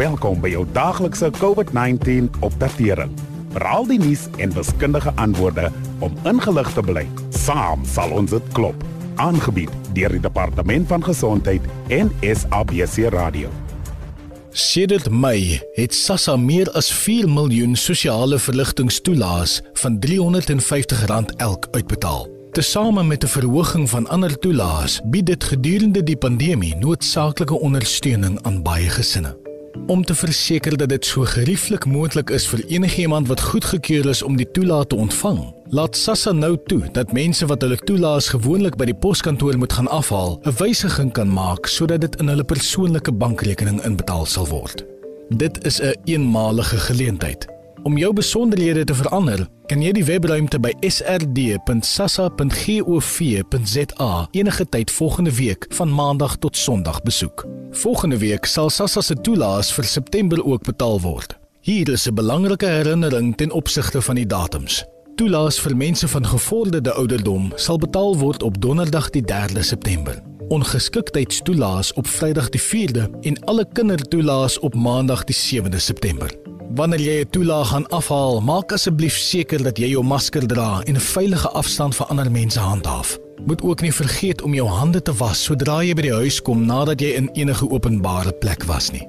Welkom by jou daaglikse COVID-19 opdatering. Veral die nuus en wiskundige antwoorde om ingelig te bly. Saam sal ons dit klop. Aangebied deur die Departement van Gesondheid en SABC Radio. Sedert Mei het SASSA meer as 4 miljoen sosiale verligtingstoelaas van R350 elk uitbetaal. Tesame met 'n verhoging van ander toelaas, bied dit gedurende die pandemie noodsaaklike ondersteuning aan baie gesinne. Om te verseker dat dit so gerieflik moontlik is vir enigiemand wat goedgekeur is om die toelaat te ontvang, laat SASSA nou toe dat mense wat hulle toelaas gewoonlik by die poskantoor moet gaan afhaal, 'n wysiging kan maak sodat dit in hulle persoonlike bankrekening inbetaal sal word. Dit is 'n een eenmalige geleentheid. Om jou besonderhede te verander, kan jy die webruimte by srd.sassa.gov.za enige tyd volgende week van maandag tot sonderdag besoek. Volgende week sal Sassa se toelaas vir September ook betaal word. Hier is 'n belangrike herinnering ten opsigte van die datums. Toelaas vir mense van gevorderde ouderdom sal betaal word op Donderdag die 3de September. Ongeskiktheidstoelaas op Vrydag die 4de en alle kindertoelaas op Maandag die 7de September. Wanneer jy 'n toelaag gaan afhaal, maak asseblief seker dat jy jou masker dra en 'n veilige afstand van ander mense handhaaf. Moet ook nie vergeet om jou hande te was sodra jy by die huis kom nadat jy in enige openbare plek was nie.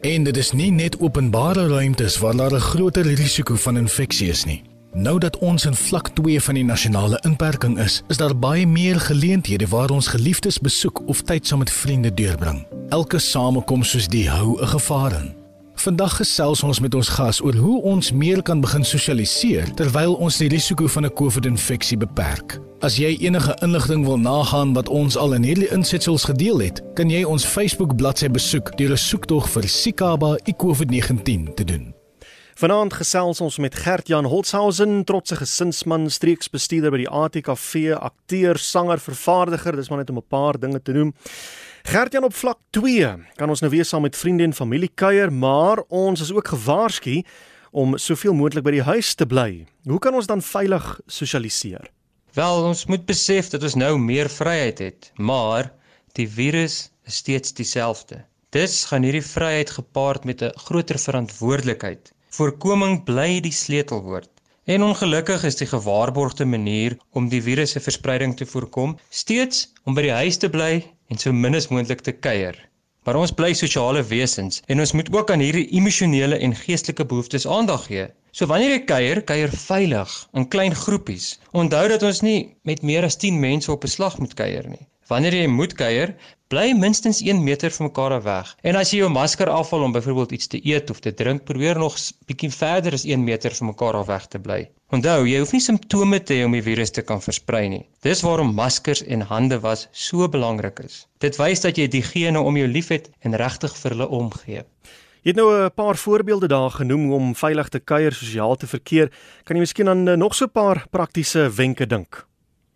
En dit is nie net openbare ruimtes waar daar 'n groter risiko van infeksie is nie. Nou dat ons in vlak 2 van die nasionale inperking is, is daar baie meer geleenthede waar ons geliefdes besoek of tyd saam met vriende deurbring. Elke samekoms soos die hou 'n gevaar in. Vandag gesels ons met ons gas oor hoe ons meer kan begin sosialiseer terwyl ons die risiko van 'n COVID-infeksie beperk. As jy enige inligting wil nagaan wat ons al in hierdie insetsels gedeel het, kan jy ons Facebook bladsy besoek deur 'n soektog vir Sikaba COVID-19 te doen. Vanaand gesels ons met Gert-Jan Holzhausen, trotse gesinsman, streeksbestuurder by die ATKV, akteur, sanger, vervaardiger, dis maar net om 'n paar dinge te noem. Gertjan op vlak 2 kan ons nou weer saam met vriende en familie kuier, maar ons is ook gewaarsku om soveel moontlik by die huis te bly. Hoe kan ons dan veilig sosialiseer? Wel, ons moet besef dat ons nou meer vryheid het, maar die virus is steeds dieselfde. Dis gaan hierdie vryheid gepaard met 'n groter verantwoordelikheid. Voorkoming bly die sleutelwoord. En ongelukkig is die gewaarborgde manier om die virus se verspreiding te voorkom steeds om by die huis te bly en so min as moontlik te kuier. Maar ons bly sosiale wesens en ons moet ook aan hierdie emosionele en geestelike behoeftes aandag gee. So wanneer jy kuier, kuier veilig in klein groepies. Onthou dat ons nie met meer as 10 mense op 'n slag moet kuier nie. Wanneer jy moet kuier, bly minstens 1 meter van mekaar weg. En as jy jou masker afhaal om byvoorbeeld iets te eet of te drink, probeer nog bietjie verder as 1 meter van mekaar af weg te bly. Onthou, jy hoef nie simptome te hê om die virus te kan versprei nie. Dis waarom maskers en hande was so belangrik is. Dit wys dat jy diegene om jou liefhet en regtig vir hulle omgee. Jy het nou 'n paar voorbeelde daar genoem om veilig te kuier, sosiaal te verkeer. Kan jy miskien aan eh, nog so 'n paar praktiese wenke dink?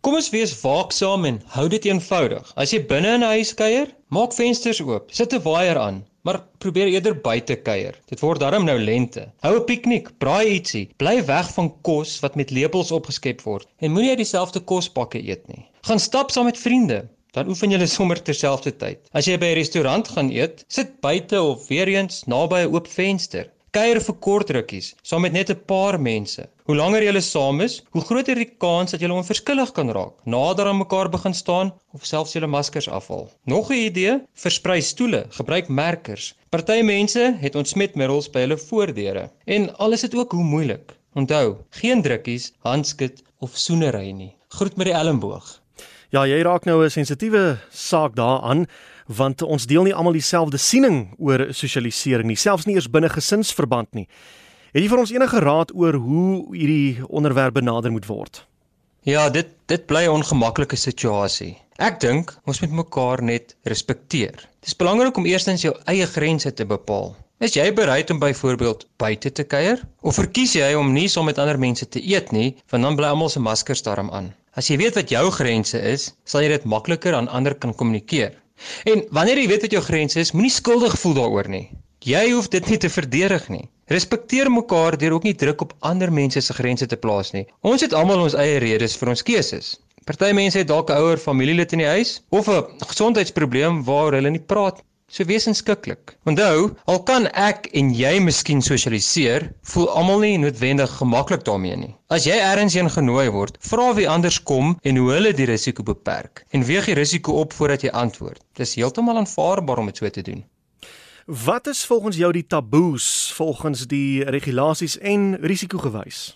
Kom ons wees waaksaam en hou dit eenvoudig. As jy binne in 'n huis kuier, maak vensters oop, sit 'n waier aan, maar probeer eerder buite kuier. Dit word darm nou lente. Hou 'n piknik, braai ietsie, bly weg van kos wat met lepels opgeskep word en moenie uit dieselfde kospakke eet nie. Gaan stap saam met vriende, dan oefen julle sommer terselfdertyd. As jy by 'n restaurant gaan eet, sit buite of weer eens naby 'n oop venster kuier vir kort rukkies saam met net 'n paar mense. Hoe langer julle saam is, hoe groter die kans dat julle onverskillig kan raak, nader aan mekaar begin staan of selfs julle maskers afhaal. Nog 'n idee, versprei stoele, gebruik merkers. Party mense het ontsmetmiddels by hulle voordeure en al is dit ook hoe moeilik. Onthou, geen drukkies, handskud of soenery nie. Groet met die elmboog. Ja, jy raak nou 'n sensitiewe saak daaraan want ons deel nie almal dieselfde siening oor sosialisering nie, selfs nie eers binne gesinsverband nie. Het jy vir ons enige raad oor hoe hierdie onderwerp benader moet word? Ja, dit dit bly 'n ongemaklike situasie. Ek dink ons moet mekaar net respekteer. Dit is belangrik om eerstens jou eie grense te bepaal. Is jy bereid om byvoorbeeld buite te kuier of verkies jy om nie saam met ander mense te eet nie, want dan bly almal se maskers daarom aan. As jy weet wat jou grense is, sal jy dit makliker aan ander kan kommunikeer. En wanneer jy weet wat jou grense is, moenie skuldig voel daaroor nie. Jy hoef dit nie te verdedig nie. Respekteer mekaar deur ook nie druk op ander mense se grense te plaas nie. Ons het almal ons eie redes vir ons keuses. Party mense het dalk 'n ouer familielid in die huis of 'n gesondheidsprobleem waar hulle nie praat. So wees inskikkelik. Onthou, al kan ek en jy miskien sosialiseer, voel almal nie noodwendig gemaklik daarmee nie. As jy ergens heen genooi word, vra wie anders kom en hoe hulle die risiko beperk en weeg die risiko op voordat jy antwoord. Dis heeltemal aanvaarbaar om dit so te doen. Wat is volgens jou die taboes volgens die regulasies en risikogewys?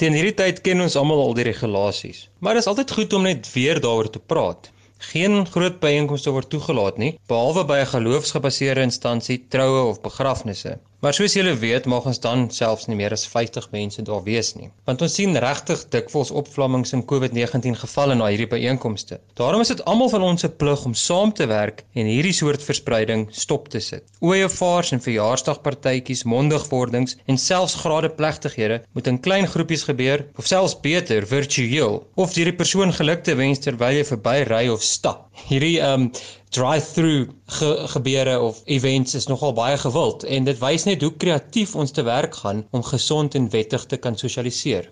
Teen hierdie tyd ken ons almal al die regulasies, maar dit is altyd goed om net weer daaroor te praat. Geen groot byeenkomste word toegelaat nie, behalwe by 'n geloofsgebaseerde instansie, troue of begrafnisse. Maar soos julle weet, mag ons dan selfs nie meer as 50 mense daar wees nie, want ons sien regtig dikwels opvlammings in COVID-19 gevalle na hierdie byeenkomste. Daarom is dit almal van ons se plig om saam te werk en hierdie soort verspreiding stop te sit. Ooievaars en verjaarsdagpartytjies, mondigwordings en selfs gradeplegtighede moet in klein groepies gebeur of selfs beter virtueel of deur die persoon geluk te wens terwyl jy verby ry of stap. Hierdie um drive-through ge gebeure of events is nogal baie gewild en dit wys net hoe kreatief ons te werk gaan om gesond en wettig te kan sosialiseer.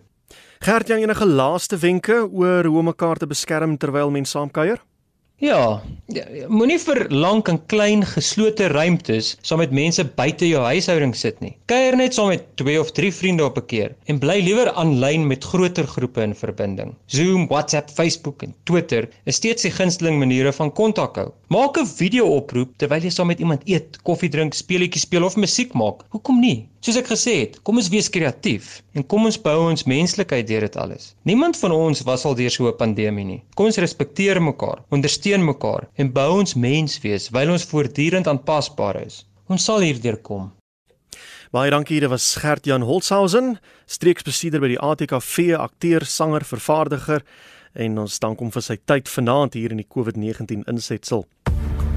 Gert, jy enige laaste wenke oor hoe om mekaar te beskerm terwyl mens saamkuier? Ja, ja moenie vir lank in klein geslote ruimtes saam met mense buite jou huishouding sit nie. Kuier net saam met 2 of 3 vriende op 'n keer en bly liewer aanlyn met groter groepe in verbinding. Zoom, WhatsApp, Facebook en Twitter is steeds die gunsteling maniere van kontak hou. Maak 'n video-oproep terwyl jy saam met iemand eet, koffie drink, speletjies speel of musiek maak. Hoekom nie? Soos ek gesê het, kom ons wees kreatief en kom ons bou ons menslikheid deur dit alles. Niemand van ons was al deur so 'n pandemie nie. Kom ons respekteer mekaar, ondersteun mekaar en bou ons mens wees terwyl ons voortdurend aanpasbaar is. Ons sal hierdeur kom. Baie dankie, dit was Gert Jan Holzhausen, streeksbestuurder by die ATKV, akteur, sanger, vervaardiger en ons dank hom vir sy tyd vanaand hier in die COVID-19 insetsel.